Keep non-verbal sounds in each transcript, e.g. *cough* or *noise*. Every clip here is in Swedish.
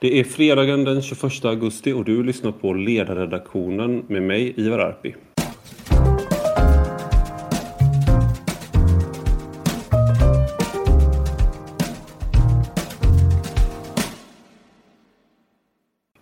Det är fredagen den 21 augusti och du lyssnar på ledarredaktionen med mig Ivar Arpi.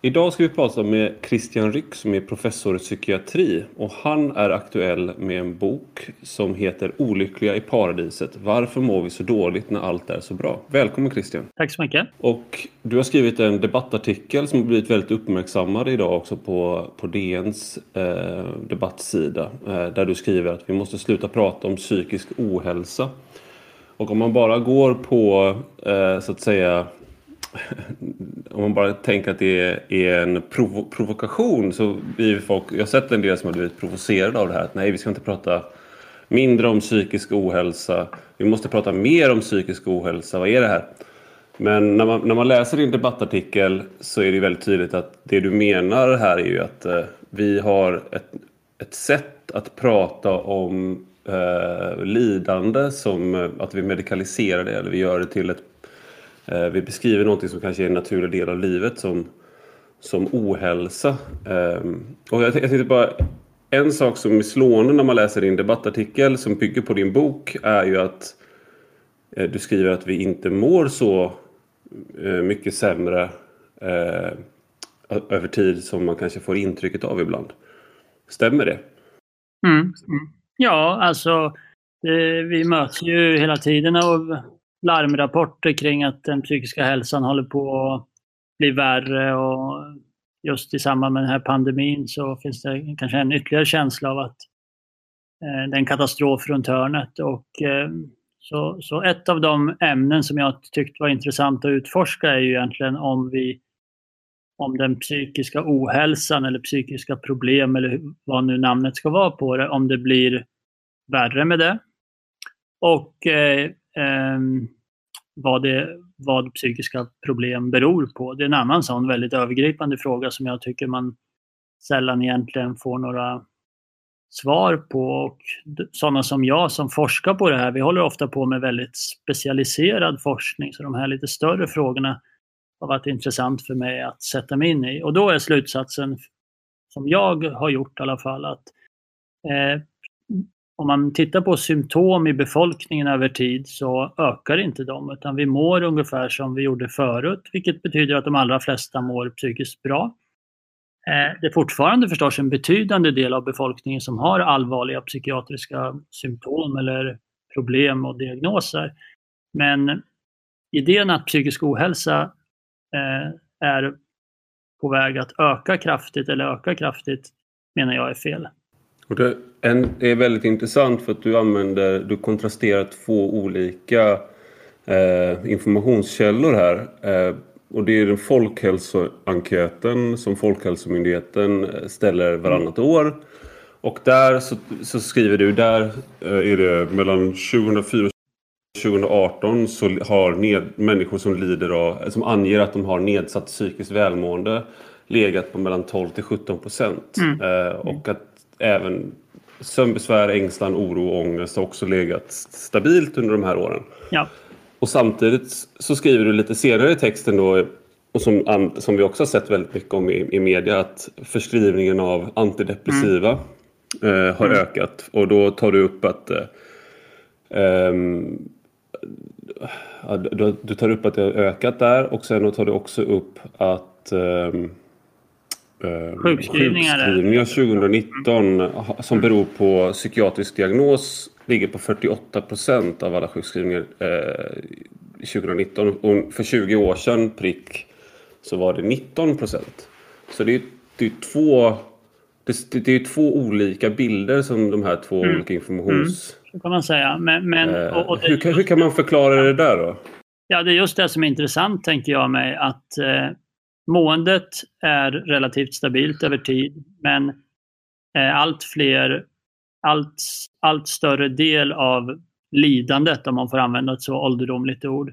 Idag ska vi prata med Christian Ryck som är professor i psykiatri och han är aktuell med en bok som heter Olyckliga i paradiset. Varför mår vi så dåligt när allt är så bra? Välkommen Christian! Tack så mycket! Och du har skrivit en debattartikel som har blivit väldigt uppmärksammad idag också på, på DNs eh, debattsida eh, där du skriver att vi måste sluta prata om psykisk ohälsa. Och om man bara går på eh, så att säga om man bara tänker att det är en provo provokation så blir folk, jag har sett en del som har blivit provocerade av det här att nej vi ska inte prata mindre om psykisk ohälsa, vi måste prata mer om psykisk ohälsa, vad är det här? Men när man, när man läser din debattartikel så är det väldigt tydligt att det du menar här är ju att eh, vi har ett, ett sätt att prata om eh, lidande som eh, att vi medikaliserar det eller vi gör det till ett Eh, vi beskriver något som kanske är en naturlig del av livet som, som ohälsa. Eh, och jag, tänkte bara, en sak som är slående när man läser din debattartikel som bygger på din bok är ju att eh, du skriver att vi inte mår så mycket sämre över tid som man kanske får intrycket av ibland. Stämmer det? Mm. Ja, alltså vi möts ju hela tiden av larmrapporter kring att den psykiska hälsan håller på att bli värre och just i samband med den här pandemin så finns det kanske en ytterligare känsla av att eh, det är en katastrof runt hörnet. Och, eh, så, så ett av de ämnen som jag tyckte var intressant att utforska är ju egentligen om vi om den psykiska ohälsan eller psykiska problem eller vad nu namnet ska vara på det, om det blir värre med det. Och eh, Ehm, vad, det, vad psykiska problem beror på. Det är en annan sån väldigt övergripande fråga som jag tycker man sällan egentligen får några svar på. Och sådana som jag som forskar på det här, vi håller ofta på med väldigt specialiserad forskning, så de här lite större frågorna har varit intressant för mig att sätta mig in i. Och då är slutsatsen, som jag har gjort i alla fall, att eh, om man tittar på symptom i befolkningen över tid så ökar inte de utan vi mår ungefär som vi gjorde förut vilket betyder att de allra flesta mår psykiskt bra. Eh, det är fortfarande förstås en betydande del av befolkningen som har allvarliga psykiatriska symptom eller problem och diagnoser. Men idén att psykisk ohälsa eh, är på väg att öka kraftigt eller öka kraftigt menar jag är fel. Och det, en, är väldigt intressant för att du använder, du kontrasterar två olika eh, informationskällor här. Eh, och det är den folkhälsoenkäten som Folkhälsomyndigheten eh, ställer varannat mm. år. Och där så, så, skriver du, där eh, är det mellan 2004 och 2018 så har ned, människor som lider av, som anger att de har nedsatt psykiskt välmående legat på mellan 12 till 17 procent. Mm. Eh, och att även sömnbesvär, ängslan, oro och ångest har också legat stabilt under de här åren. Ja. Och samtidigt så skriver du lite senare i texten då och som, som vi också har sett väldigt mycket om i, i media att förskrivningen av antidepressiva mm. eh, har mm. ökat och då tar du upp att eh, um, du, du, tar upp att det har ökat där och sen tar du också upp att um, eh, sjukskrivningar, sjukskrivningar 2019 som beror på psykiatrisk diagnos ligger på 48 procent av alla sjukskrivningar eh, 2019. Och för 20 år sedan prick så var det 19 procent. Så det är, det är två det, det är två olika bilder som de här två mm. olika informations... Mm. Kan man säga. Men, men eh, och, och hur, hur, kan man förklara det där då? Ja, det är just det som är intressant tänker jag mig att eh, Måendet är relativt stabilt över tid men eh, allt fler, allt, allt större del av lidandet, om man får använda ett så ålderdomligt ord,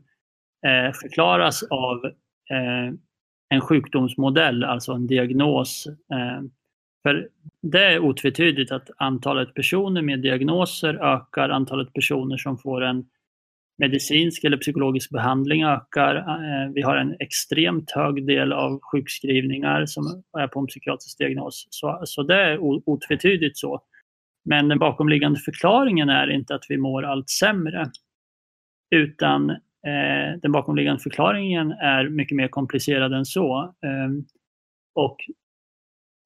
eh, förklaras av eh, en sjukdomsmodell, alltså en diagnos. För det är otvetydigt att antalet personer med diagnoser ökar, antalet personer som får en medicinsk eller psykologisk behandling ökar. Eh, vi har en extremt hög del av sjukskrivningar som är på en psykiatrisk diagnos. Så, så det är otvetydigt så. Men den bakomliggande förklaringen är inte att vi mår allt sämre. Utan eh, den bakomliggande förklaringen är mycket mer komplicerad än så. Eh, och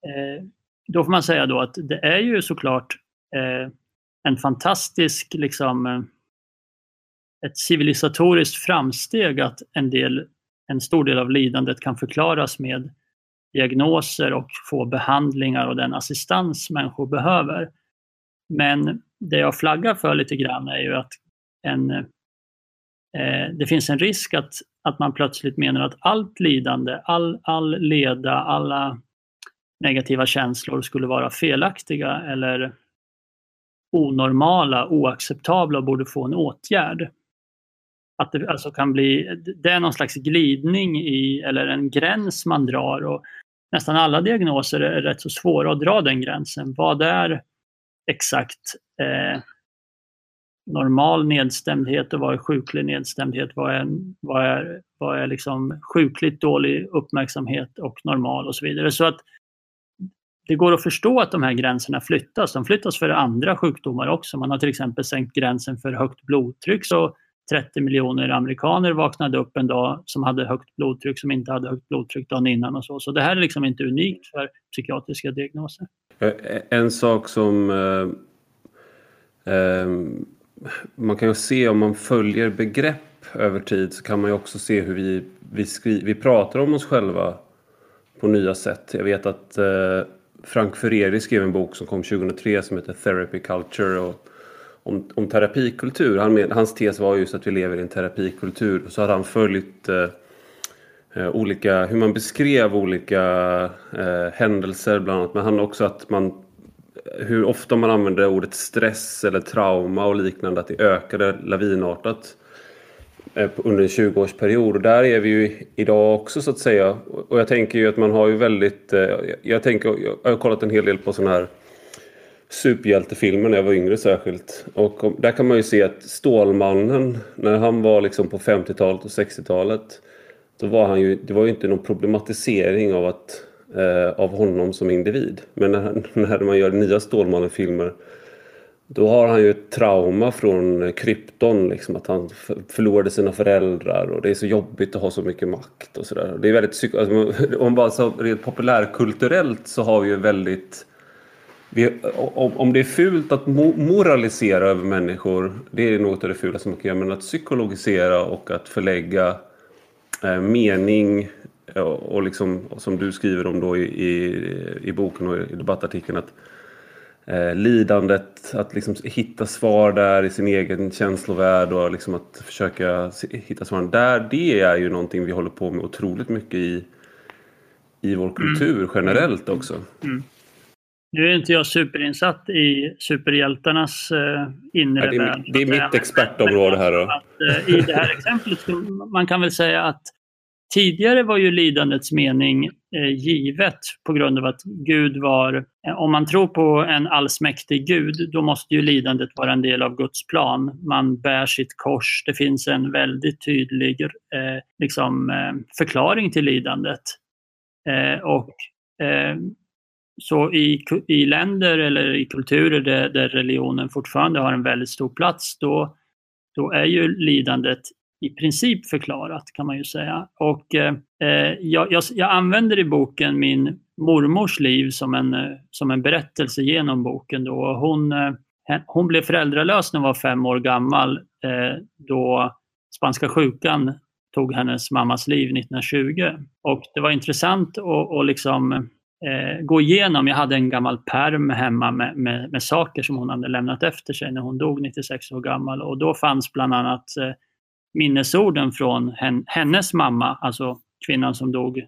eh, då får man säga då att det är ju såklart eh, en fantastisk liksom, ett civilisatoriskt framsteg att en, del, en stor del av lidandet kan förklaras med diagnoser och få behandlingar och den assistans människor behöver. Men det jag flaggar för lite grann är ju att en, eh, det finns en risk att, att man plötsligt menar att allt lidande, all, all leda, alla negativa känslor skulle vara felaktiga eller onormala, oacceptabla och borde få en åtgärd. Att det alltså kan bli, det är någon slags glidning i, eller en gräns man drar. Och nästan alla diagnoser är rätt så svåra att dra den gränsen. Vad är exakt eh, normal nedstämdhet och vad är sjuklig nedstämdhet? Vad är, vad är, vad är liksom sjukligt dålig uppmärksamhet och normal och så vidare. Så att det går att förstå att de här gränserna flyttas. De flyttas för andra sjukdomar också. Man har till exempel sänkt gränsen för högt blodtryck så 30 miljoner amerikaner vaknade upp en dag som hade högt blodtryck som inte hade högt blodtryck dagen innan och så. Så det här är liksom inte unikt för psykiatriska diagnoser. Eh, en sak som eh, eh, man kan ju se om man följer begrepp över tid så kan man ju också se hur vi, vi, skri, vi pratar om oss själva på nya sätt. Jag vet att eh, Frank Ferreri skrev en bok som kom 2003 som heter Therapy Culture. Och om, om terapikultur. Han med, hans tes var just att vi lever i en terapikultur. Så hade han följt eh, eh, olika, hur man beskrev olika eh, händelser bland annat. Men han också att man hur ofta man använder ordet stress eller trauma och liknande, att det ökade lavinartat eh, under en 20-årsperiod. Och där är vi ju idag också så att säga. Och jag tänker ju att man har ju väldigt... Eh, jag, tänker, jag har kollat en hel del på sådana här superhjältefilmer när jag var yngre särskilt. Och där kan man ju se att Stålmannen, när han var liksom på 50-talet och 60-talet, då var han ju, det var ju inte någon problematisering av, att, eh, av honom som individ. Men när, *laughs* när man gör nya Stålmannen-filmer då har han ju ett trauma från Krypton, liksom, att han förlorade sina föräldrar och det är så jobbigt att ha så mycket makt och sådär. Det är väldigt, alltså, *laughs* om bara så rent populärkulturellt så har vi ju väldigt vi, om, det är fult att moralisera över människor, det är något av det fulaste man kan göra. Men att psykologisera och att förlägga eh, mening och, och liksom, som du skriver om då i, i, boken och i debattartikeln att eh, lidandet, att liksom hitta svar där i sin egen känslovärld och liksom att försöka hitta svar där. Det är ju någonting vi håller på med otroligt mycket i, i vår kultur mm. generellt också. Mm. Nu är inte jag superinsatt i superhjältarnas eh, inre ja, det, är, det är mitt expertområde här. Då. Att, eh, I det här exemplet, man kan väl säga att tidigare var ju lidandets mening eh, givet på grund av att Gud var, eh, om man tror på en allsmäktig Gud, då måste ju lidandet vara en del av Guds plan. Man bär sitt kors, det finns en väldigt tydlig eh, liksom, eh, förklaring till lidandet. och så i, i länder eller i kulturer där, där religionen fortfarande har en väldigt stor plats, då, då är ju lidandet i princip förklarat kan man ju säga. Och eh, eh jag, jag, jag, använder i boken min mormors liv som en, eh, som en berättelse genom boken. Då. Hon, eh, hon blev föräldralös när hon var fem år gammal eh, då spanska sjukan tog hennes mammas liv 1920. Och det var intressant att liksom eh, gå igenom. Jag hade en gammal perm hemma med, med, med, saker som hon hade lämnat efter sig när hon dog 96 år gammal. Och då fanns bland annat eh, minnesorden från hen, hennes mamma, alltså kvinnan som dog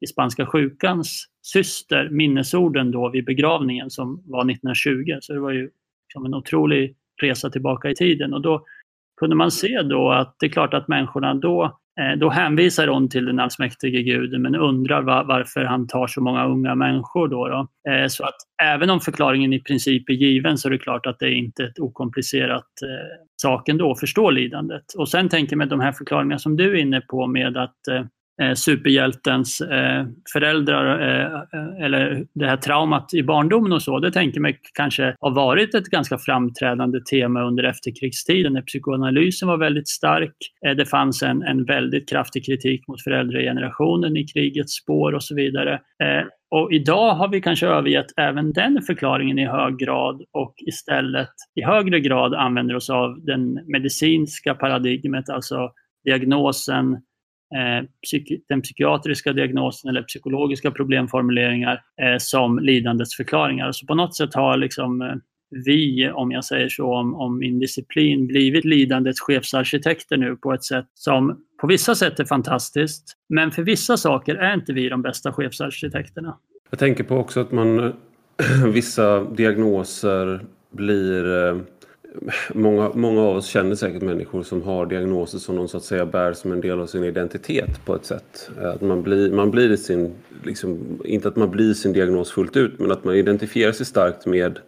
i spanska sjukans syster, minnesorden då vid begravningen som var 1920. Så det var ju liksom en otrolig resa tillbaka i tiden. Och då kunde man se då att det är klart att människorna då Eh, Eh, då hänvisar hon till den allsmäktige guden men undrar var, varför han tar så många unga människor. Då, då. Eh, så att även om förklaringen i princip är given så är det klart att det är inte ett okomplicerat eh, sak ändå att förstå lidandet. Och sen tänker jag med de här förklaringarna som du är inne på med att eh, eh, superhjältens eh, föräldrar eh, eller det här traumat i barndomen och så, det tänker mig kanske har varit ett ganska framträdande tema under efterkrigstiden när psykoanalysen var väldigt stark. Eh, det fanns en, en väldigt kraftig kritik mot föräldragenerationen i krigets spår och så vidare. Eh, och idag har vi kanske övergett även den förklaringen i hög grad och istället i högre grad använder oss av den medicinska paradigmet, alltså diagnosen, Eh, den psykiatriska diagnosen eller psykologiska problemformuleringar eh, som lidandets förklaringar. Så på något sätt har liksom eh, vi, om jag säger så, om, om min disciplin blivit lidandets chefsarkitekter nu på ett sätt som på vissa sätt är fantastiskt. Men för vissa saker är inte vi de bästa chefsarkitekterna. Jag tänker på också att man *clears throat* vissa diagnoser blir många, många av oss känner säkert människor som har diagnoser som de så att säga bär som en del av sin identitet på ett sätt. Att man blir, man blir sin, liksom, inte att man blir sin diagnos fullt ut men att man identifierar sig starkt med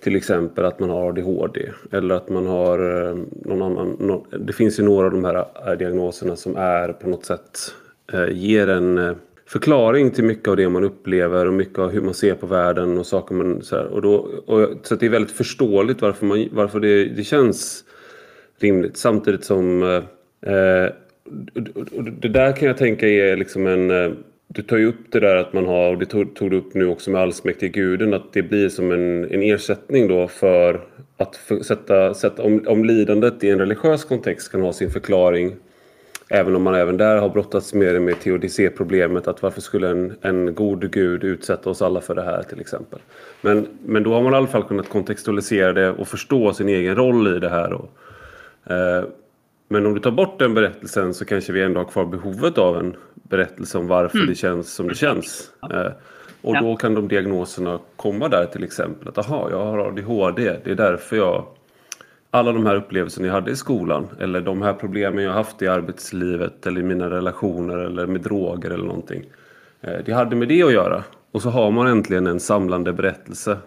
till exempel att man har ADHD eller att man har eh, någon annan. Någon, det finns ju några av de här eh, diagnoserna som är på något sätt eh, ger en förklaring till mycket av det man upplever och mycket av hur man ser på världen och saker man... Så, här, och då, och, så det är väldigt förståeligt varför, man, varför det, det känns rimligt. Samtidigt som... Eh, och det där kan jag tänka är liksom en... Eh, du tar ju upp det där att man har, och det tog, tog du upp nu också med allsmäktige guden, att det blir som en, en ersättning då för att för, sätta, sätta om, om lidandet i en religiös kontext kan ha sin förklaring Även om man även där har brottats med med teodicé-problemet att varför skulle en, en god gud utsätta oss alla för det här till exempel. Men, men då har man i alla fall kunnat kontextualisera det och förstå sin egen roll i det här. Och, eh, men om du tar bort den berättelsen så kanske vi ändå har kvar behovet av en berättelse om varför mm. det känns som det känns. Eh, och ja. då kan de diagnoserna komma där till exempel. Att aha, jag har ADHD. Det är därför jag alla de här upplevelserna jag hade i skolan eller de här problemen jag haft i arbetslivet eller i mina relationer eller med droger eller någonting. Eh, det hade med det att göra. Och så har man äntligen en samlande berättelse.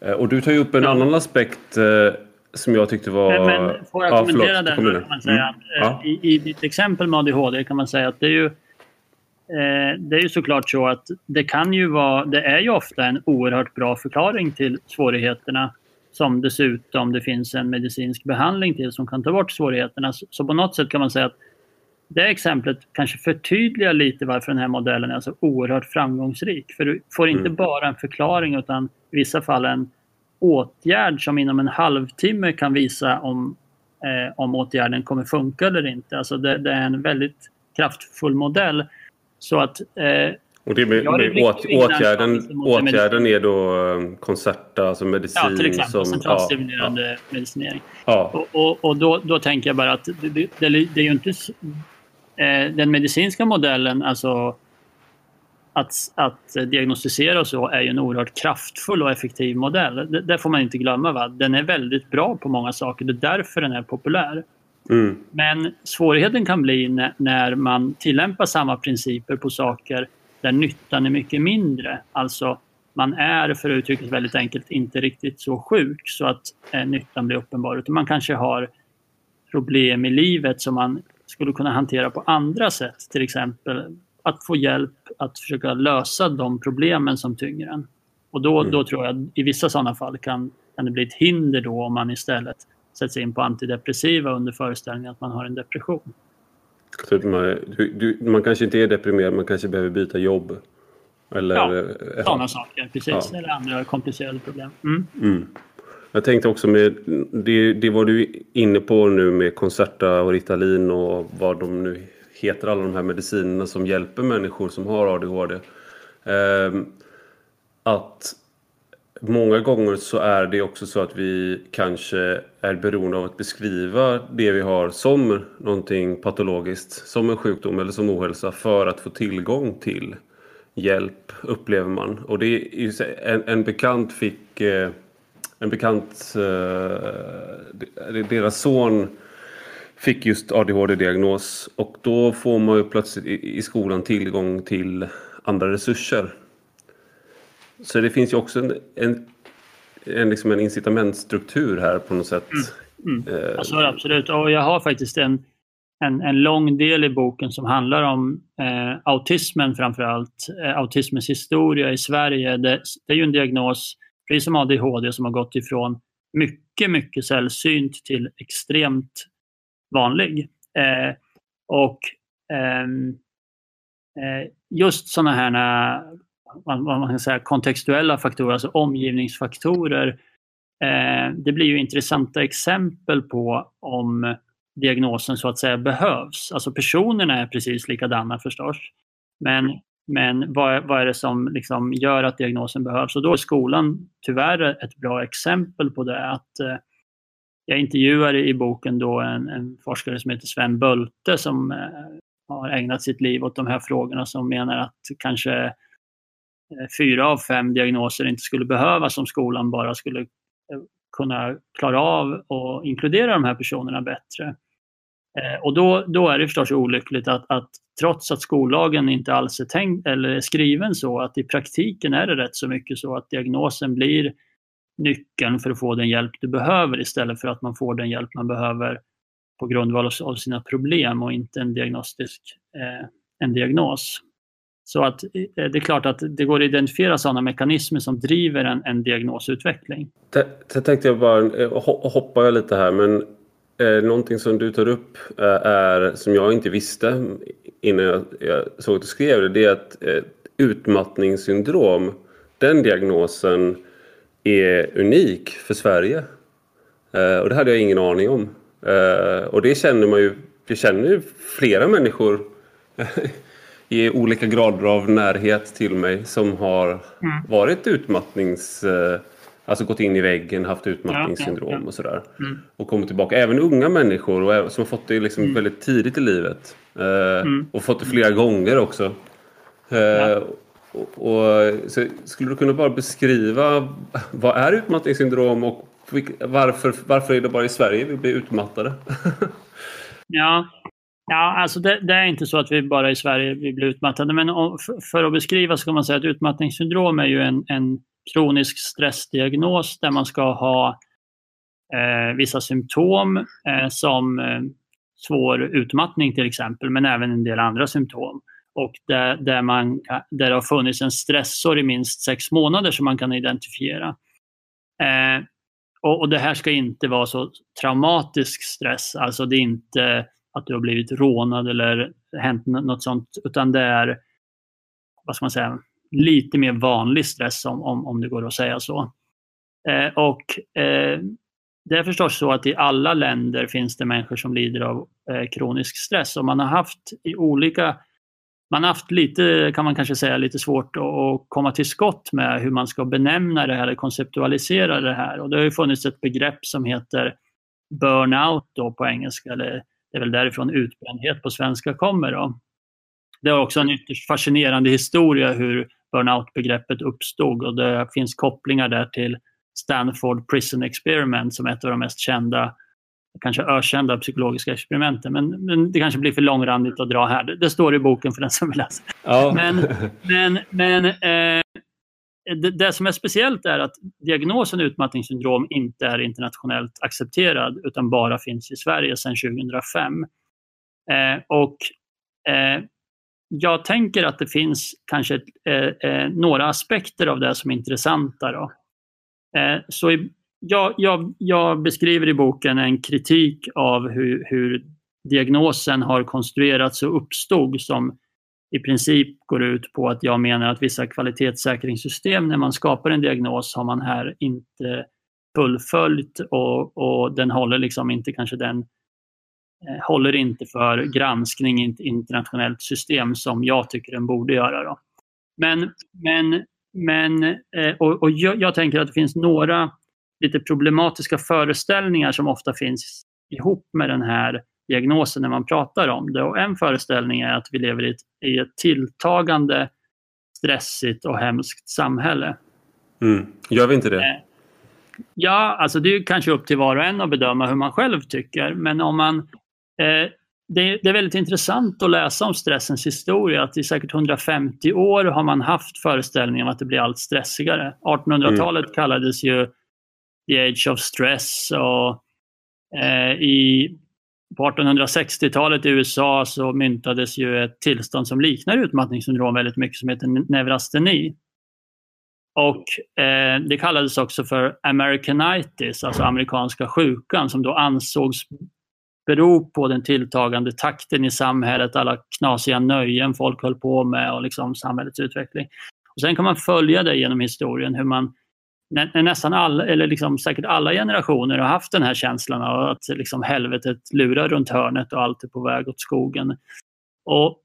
Eh, och du tar ju upp en annan aspekt eh, som jag tyckte var... Men, får jag ja, kommentera den? Kan man säga. Mm. Ja. I, I ditt exempel med ADHD kan man säga att det är ju det är ju såklart så att det kan ju vara, det är ju ofta en oerhört bra förklaring till svårigheterna som dessutom det finns en medicinsk behandling till som kan ta bort svårigheterna. Så på något sätt kan man säga att det exemplet kanske förtydligar lite varför den här modellen är så oerhört framgångsrik. För du får inte mm. bara en förklaring utan i vissa fall en åtgärd som inom en halvtimme kan visa om, eh, om åtgärden kommer funka eller inte. Alltså det, det är en väldigt kraftfull modell. Så att eh, och det med, med åt, åtgärden, åtgärden är då um, Concerta, alltså medicin? Ja, till exempel som, centralstimulerande ja, medicinering. Ja. Och, och, och då, då, tänker jag bara att det, det, det är ju inte... Eh, den medicinska modellen, alltså att, att diagnostisera och så, är ju en oerhört kraftfull och effektiv modell. Det, det får man inte glömma. Va? Den är väldigt bra på många saker. Det är därför den är populär. Mm. Men svårigheten kan bli när, när man tillämpar samma principer på saker där nyttan är mycket mindre. Alltså man är, för att uttrycka det väldigt enkelt, inte riktigt så sjuk så att eh, nyttan blir uppenbar. Utan man kanske har problem i livet som man skulle kunna hantera på andra sätt. Till exempel att få hjälp att försöka lösa de problemen som tynger en. Och då, mm. då tror jag i vissa sådana fall kan, kan det bli ett hinder då om man istället sätts in på antidepressiva under föreställningen att man har en depression. Typ man, du, du, man kanske inte är deprimerad, man kanske behöver byta jobb. Eller, ja, eh, sådana saker. Precis. Ja. Eller andra komplicerade problem. Mm. Mm. Jag tänkte också med det, det var du inne på nu med Concerta och Ritalin och vad de nu heter, alla de här medicinerna som hjälper människor som har ADHD. Eh, att Många gånger så är det också så att vi kanske är beroende av att beskriva det vi har som någonting patologiskt, som en sjukdom eller som ohälsa för att få tillgång till hjälp, upplever man. Och det är en, en bekant fick eh, en bekant, eh, deras son fick just ADHD-diagnos och då får man ju plötsligt i skolan tillgång till andra resurser. Så det finns ju också en, en, en, liksom en incitamentstruktur här på något sätt. Mm. Mm. Eh, alltså, absolut, och jag har faktiskt en, en, en lång del i boken som handlar om eh, autismen framförallt. Eh, autismens historia i Sverige. Det, det, är ju en diagnos, precis som ADHD, som har gått ifrån mycket, mycket sällsynt till extremt vanlig. Eh, och ehm, eh, just sådana här vad man kan säga, kontextuella faktorer, alltså omgivningsfaktorer. Eh, det blir ju intressanta exempel på om diagnosen så att säga behövs. Alltså personerna är precis likadana förstås. Men, men vad, vad är det som liksom gör att diagnosen behövs? Och då är skolan tyvärr ett bra exempel på det. Att, eh, jag intervjuade i boken då en, en, forskare som heter Sven Bölte som eh, har ägnat sitt liv åt de här frågorna som menar att kanske Eh, fyra av fem diagnoser inte skulle behövas om skolan bara skulle eh, kunna klara av och inkludera de här personerna bättre. Eh, och då, då är det förstås olyckligt att, att trots att skollagen inte alls är tänkt eller är skriven så att i praktiken är det rätt så mycket så att diagnosen blir nyckeln för att få den hjälp du behöver istället för att man får den hjälp man behöver på grundval av sina problem och inte en diagnostisk eh, en diagnos. Så att eh, det är klart att det går att identifiera sådana mekanismer som driver en, en diagnosutveckling. Det tänkte jag bara, eh, hoppar jag lite här, men eh, någonting som du tar upp eh, är, som jag inte visste innan jag, jag såg att du skrev det, det är att eh, utmattningssyndrom, den diagnosen är unik för Sverige. Eh, och det hade jag ingen aning om. Eh, och det känner man ju, det känner ju flera människor *laughs* i olika grader av närhet till mig som har mm. varit utmattnings... Eh, alltså gått in i väggen, haft utmattningssyndrom ja, ja, ja. och sådär. Mm. Och kommit tillbaka. Även unga människor och, som har fått det liksom mm. väldigt tidigt i livet. Mm. Och fått det flera gånger också. Och, och, så skulle du kunna bara beskriva vad är utmattningssyndrom och varför, varför är det bara i Sverige vi blir utmattade? *laughs* ja, ja alltså det, det, är inte så att vi bara i Sverige vi blir utmattade. Men för att beskriva så kan man säga att utmattningssyndrom är ju en, en kronisk stressdiagnos där man ska ha eh, vissa symptom eh, som eh, svår utmattning till exempel, men även en del andra symptom och där, där, man, där det har funnits en stressor i minst sex månader som man kan identifiera. Eh, och, och, Det här ska inte vara så traumatisk stress, alltså det är inte att du har blivit rånad eller hänt något sånt, utan det är vad ska man säga, lite mer vanlig stress om, om, om det går att säga så. Eh, och eh, det är förstås så att i alla länder finns det människor som lider av eh, kronisk stress och man har haft i olika man har haft lite, kan man kanske säga, lite svårt att komma till skott med hur man ska benämna det här eller konceptualisera det här. Och det har ju funnits ett begrepp som heter burnout då på engelska, eller det är väl därifrån utbrändhet på svenska kommer. Då. Det är också en ytterst fascinerande historia hur burnout-begreppet uppstod och det finns kopplingar där till Stanford Prison Experiment som är ett av de mest kända kanske ökända psykologiska experimenten. Men, men, det kanske blir för långrandigt att dra här. Det, det, står i boken för den som vill läsa. Ja. Men, men, men eh, det, det, som är speciellt är att diagnosen utmattningssyndrom inte är internationellt accepterad utan bara finns i Sverige sedan 2005. Eh, och eh, jag tänker att det finns kanske eh, eh, några aspekter av det som är intressanta. Då. Eh, så i, jag, jag, jag, beskriver i boken en kritik av hur, hur diagnosen har konstruerats och uppstod som i princip går ut på att jag menar att vissa kvalitetssäkringssystem när man skapar en diagnos har man här inte fullföljt och, och den håller liksom inte kanske den eh, håller inte för granskning i ett internationellt system som jag tycker den borde göra. Då. Men, men, men eh, och, och jag, jag, tänker att det finns några lite problematiska föreställningar som ofta finns ihop med den här diagnosen när man pratar om det. Och en föreställning är att vi lever i ett, i ett tilltagande stressigt och hemskt samhälle. Mm. Gör vi inte det? Eh, ja, alltså det är kanske upp till var och en att bedöma hur man själv tycker. Men om man, eh, det, det, är väldigt intressant att läsa om stressens historia. Att I säkert 150 år har man haft föreställningen om att det blir allt stressigare. 1800-talet mm. kallades ju the age of stress. och eh, i, på 1860-talet i USA så myntades ju ett tillstånd som liknar utmattningssyndrom väldigt mycket som heter neurasteni. Och eh, Det kallades också för americanitis, alltså amerikanska sjukan som då ansågs bero på den tilltagande takten i samhället, alla knasiga nöjen folk höll på med och liksom samhällets utveckling. Och sen kan man följa det genom historien hur man när, nästan alla, eller liksom säkert alla generationer har haft den här känslan av att liksom helvetet lurar runt hörnet och allt är på väg åt skogen. Och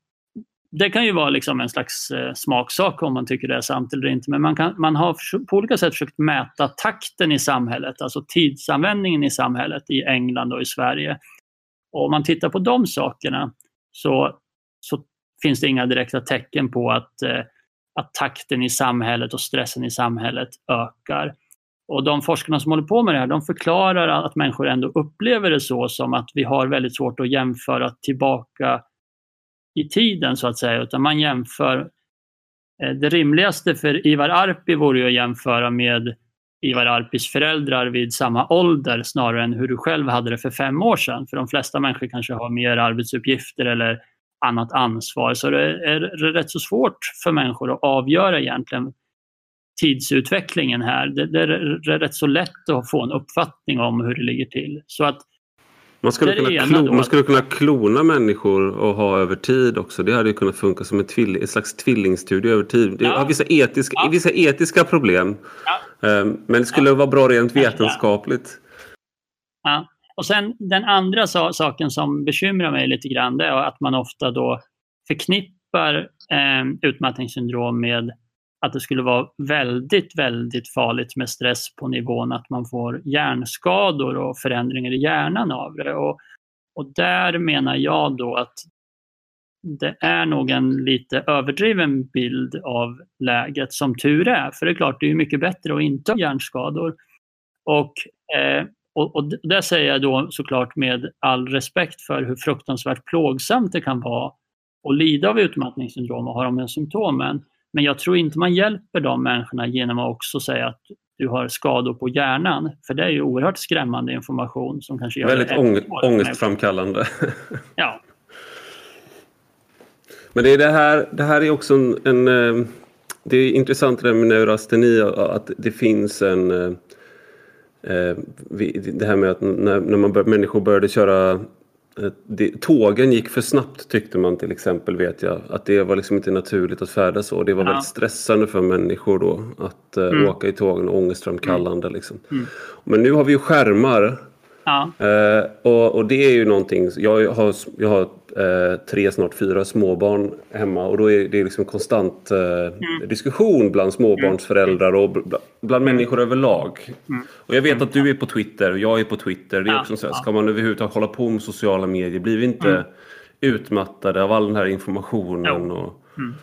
det kan ju vara liksom en slags eh, smaksak om man tycker det är sant eller inte. Men man, kan, man har på olika sätt försökt mäta takten i samhället, alltså tidsanvändningen i samhället i England och i Sverige. Och om man tittar på de sakerna så, så finns det inga direkta tecken på att, eh, att takten i samhället och stressen i samhället ökar. Och de forskarna som håller på med det här, de förklarar att människor ändå upplever det så som att vi har väldigt svårt att jämföra tillbaka i tiden så att säga, utan man jämför eh, det rimligaste för Ivar Arpi vore ju att jämföra med Ivar Arpis föräldrar vid samma ålder snarare än hur du själv hade det för fem år sedan. För de flesta människor kanske har mer arbetsuppgifter eller annat ansvar. Så det är rätt så svårt för människor att avgöra egentligen tidsutvecklingen här. Det, det är rätt så lätt att få en uppfattning om hur det ligger till. Så att man skulle, kunna klona, man skulle kunna klona människor och ha över tid också. Det hade ju kunnat funka som en, tvill, en slags tvillingstudie över tid. Det har vissa etiska, ja. vissa etiska problem. Ja. Ehm, men det skulle ja. vara bra rent vetenskapligt. Ja. Och sen den andra saken som bekymrar mig lite grann det är att man ofta då förknippar eh, utmattningssyndrom med att det skulle vara väldigt, väldigt farligt med stress på nivån att man får hjärnskador och förändringar i hjärnan av det. Och, och där menar jag då att det är nog en lite överdriven bild av läget som tur är. För det är klart, det är mycket bättre att inte ha hjärnskador. Och, eh, och, och det säger jag då såklart med all respekt för hur fruktansvärt plågsamt det kan vara att lida av utmattningssyndrom och ha de här symptomen. Men jag tror inte man hjälper de människorna genom att också säga att du har skador på hjärnan. För det är ju oerhört skrämmande information som kanske gör Väldigt det ångestframkallande. *laughs* Ja. Men det, är det, här, det här är också en, en eh, det är intressant det där med neurasteni att det finns en eh, det här med att när, när man bör, människor började köra det, tågen gick för snabbt tyckte man till exempel vet jag. Att det var liksom inte naturligt att färdas så. Det var ja. väldigt stressande för människor då att uh, mm. åka i tågen, ångestframkallande mm. liksom. Mm. Men nu har vi ju skärmar. Ja. Uh, och, och, det är ju någonting, jag har, jag har tre, snart fyra småbarn hemma och då är det liksom konstant mm. diskussion bland småbarnsföräldrar och bland, mm. människor överlag. Mm. Och jag vet att du är på Twitter och jag är på Twitter. Det är också så här, ska man överhuvudtaget hålla på med sociala medier? Blir vi inte mm. utmattade av all den här informationen? Och, mm.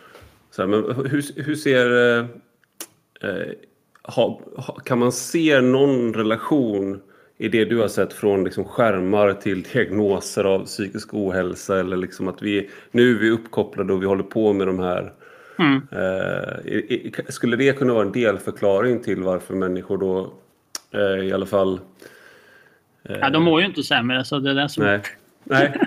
så här, men hur, hur ser... Eh, eh, ha, ha, kan man se någon relation i det du har sett från liksom skärmar till diagnoser av psykisk ohälsa eller liksom att vi nu är vi uppkopplade och vi håller på med de här Mm. Eh, skulle det kunna vara en delförklaring till varför människor då eh, i alla fall... Eh... Ja, de mår ju inte sämre så det är det som... Nej. Nej.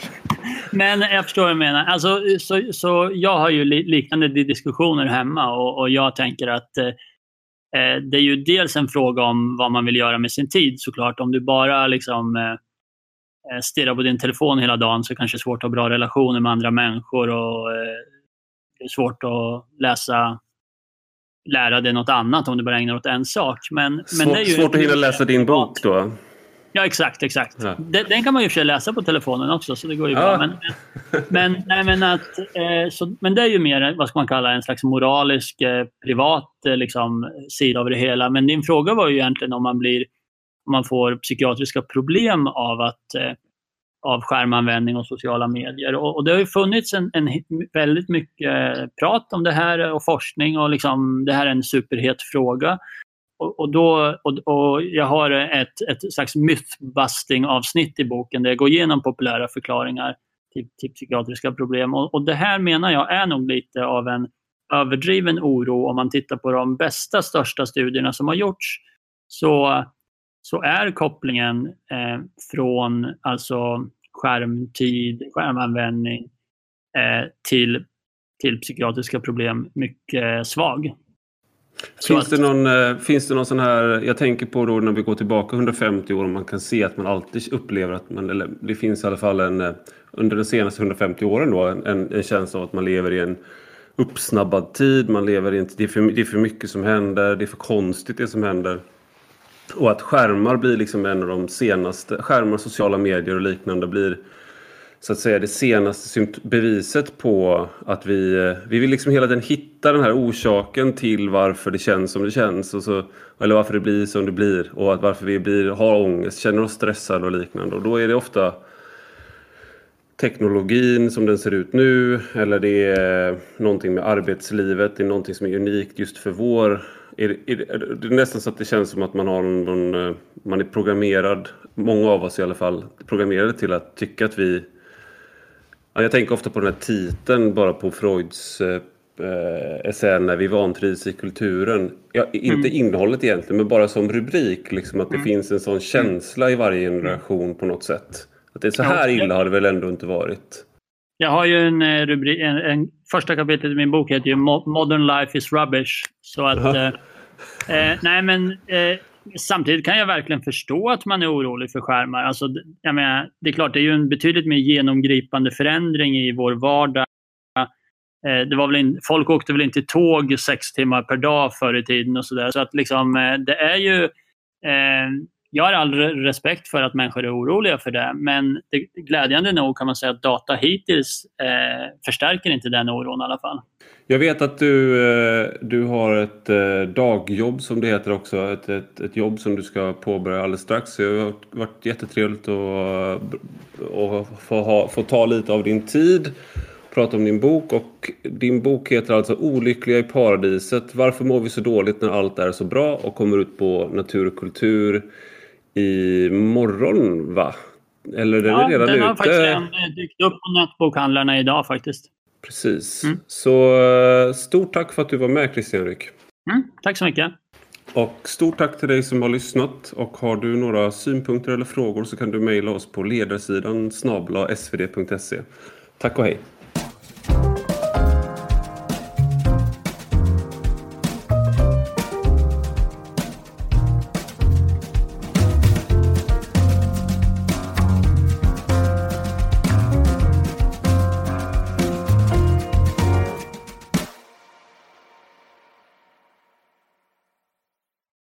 *laughs* Men jag förstår vad du menar. Alltså, så, så jag har ju liknande diskussioner hemma och, och jag tänker att eh, det är ju dels en fråga om vad man vill göra med sin tid såklart. Om du bara liksom eh, eh stirrar på din telefon hela dagen så kanske det är svårt att ha bra relationer med andra människor och eh, det är svårt att läsa lära dig något annat om du bara ägnar åt en sak. Men, Svår, men det är ju svårt att hinna läsa din bok då? Ja, exakt. exakt. Ja. Den, den, kan man ju för sig läsa på telefonen också, så det går ju ja. bra. Men, men, nej, men, att, eh, så, men det är ju mer vad ska man kalla en slags moralisk, eh, privat eh, liksom, sida av det hela. Men din fråga var ju egentligen om man, blir, om man får psykiatriska problem av att eh, av skärmanvändning och sociala medier. Och, och det har ju funnits en, en, väldigt mycket prat om det här och forskning och liksom, det här är en superhet fråga och, och, då, och, och jag har ett, ett slags mythbusting-avsnitt i boken där jag går igenom populära förklaringar till, till psykiatriska problem. Och, och det här menar jag är nog lite av en överdriven oro om man tittar på de bästa, största studierna som har gjorts. Så, så är kopplingen eh, från alltså skärmtid, skärmanvändning eh, till, till psykiatriska problem mycket svag. Finns, att... det någon, eh, finns det någon sån här, jag tänker på då när vi går tillbaka 150 år man kan se att man alltid upplever att man, eller det finns i alla fall en, eh, under de senaste 150 åren då, en, en känsla av att man lever i en uppsnabbad tid, man lever i en, det, är för, det är för mycket som händer, det är för konstigt det som händer. Och att skärmar blir liksom en av de senaste, skärmar, sociala medier och liknande blir så att säga det senaste beviset på att vi, eh, vi vill liksom hela tiden hitta den här orsaken till varför det känns som det känns. Och så, eller varför det blir som det blir och att varför vi blir, har ångest, känner oss stressade och liknande. Och då är det ofta teknologin som den ser ut nu eller det är någonting med arbetslivet, det är någonting som är unikt just för vår är, är, det är nästan så att det känns som att man har någon, eh, man är programmerad, många av oss i alla fall, programmerade till att tycka att vi jag tänker ofta på den här titeln bara på Freuds eh, essä när vi vantrivs i kulturen. Ja, inte mm. innehållet egentligen men bara som rubrik. Liksom, att det mm. finns en sån känsla i varje generation på något sätt. Att det är så här illa har det väl ändå inte varit. Jag har ju en eh, rubrik, en, en, första kapitlet i min bok heter ju Modern Life is Rubbish. Så att, eh, eh, nej men eh, samtidigt kan jag verkligen förstå att man är orolig för skärmar. Alltså, jag menar, det är klart, det är ju en betydligt mer genomgripande förändring i vår vardag. Eh, det var väl in, folk åkte väl inte tåg sex timmar per dag förr i tiden och sådär. Så att liksom, eh, det är ju... Eh, jag har all respekt för att människor är oroliga för det, men det, glädjande nog kan man säga att data hittills eh, förstärker inte den oron i alla fall. Jag vet att du, eh, du har ett eh, dagjobb som det heter också. Ett, ett, ett jobb som du ska påbörja alldeles strax. Det har varit jättetrevligt att, eh, att få, ha, få ta lite av din tid. Prata om din bok. Och din bok heter alltså Olyckliga i paradiset. Varför mår vi så dåligt när allt är så bra? Och kommer ut på Natur och kultur i morgon va? Eller är den ja, redan den ute? har faktiskt dykt upp på nätbokhandlarna idag faktiskt. Precis. Mm. Så eh, stort tack för att du var med Christian Ryck. Mm, tack så mycket. Och stort tack till dig som har lyssnat. Och har du några synpunkter eller frågor så kan du mejla oss på ledarsidan snabla svd.se. Tack och hej!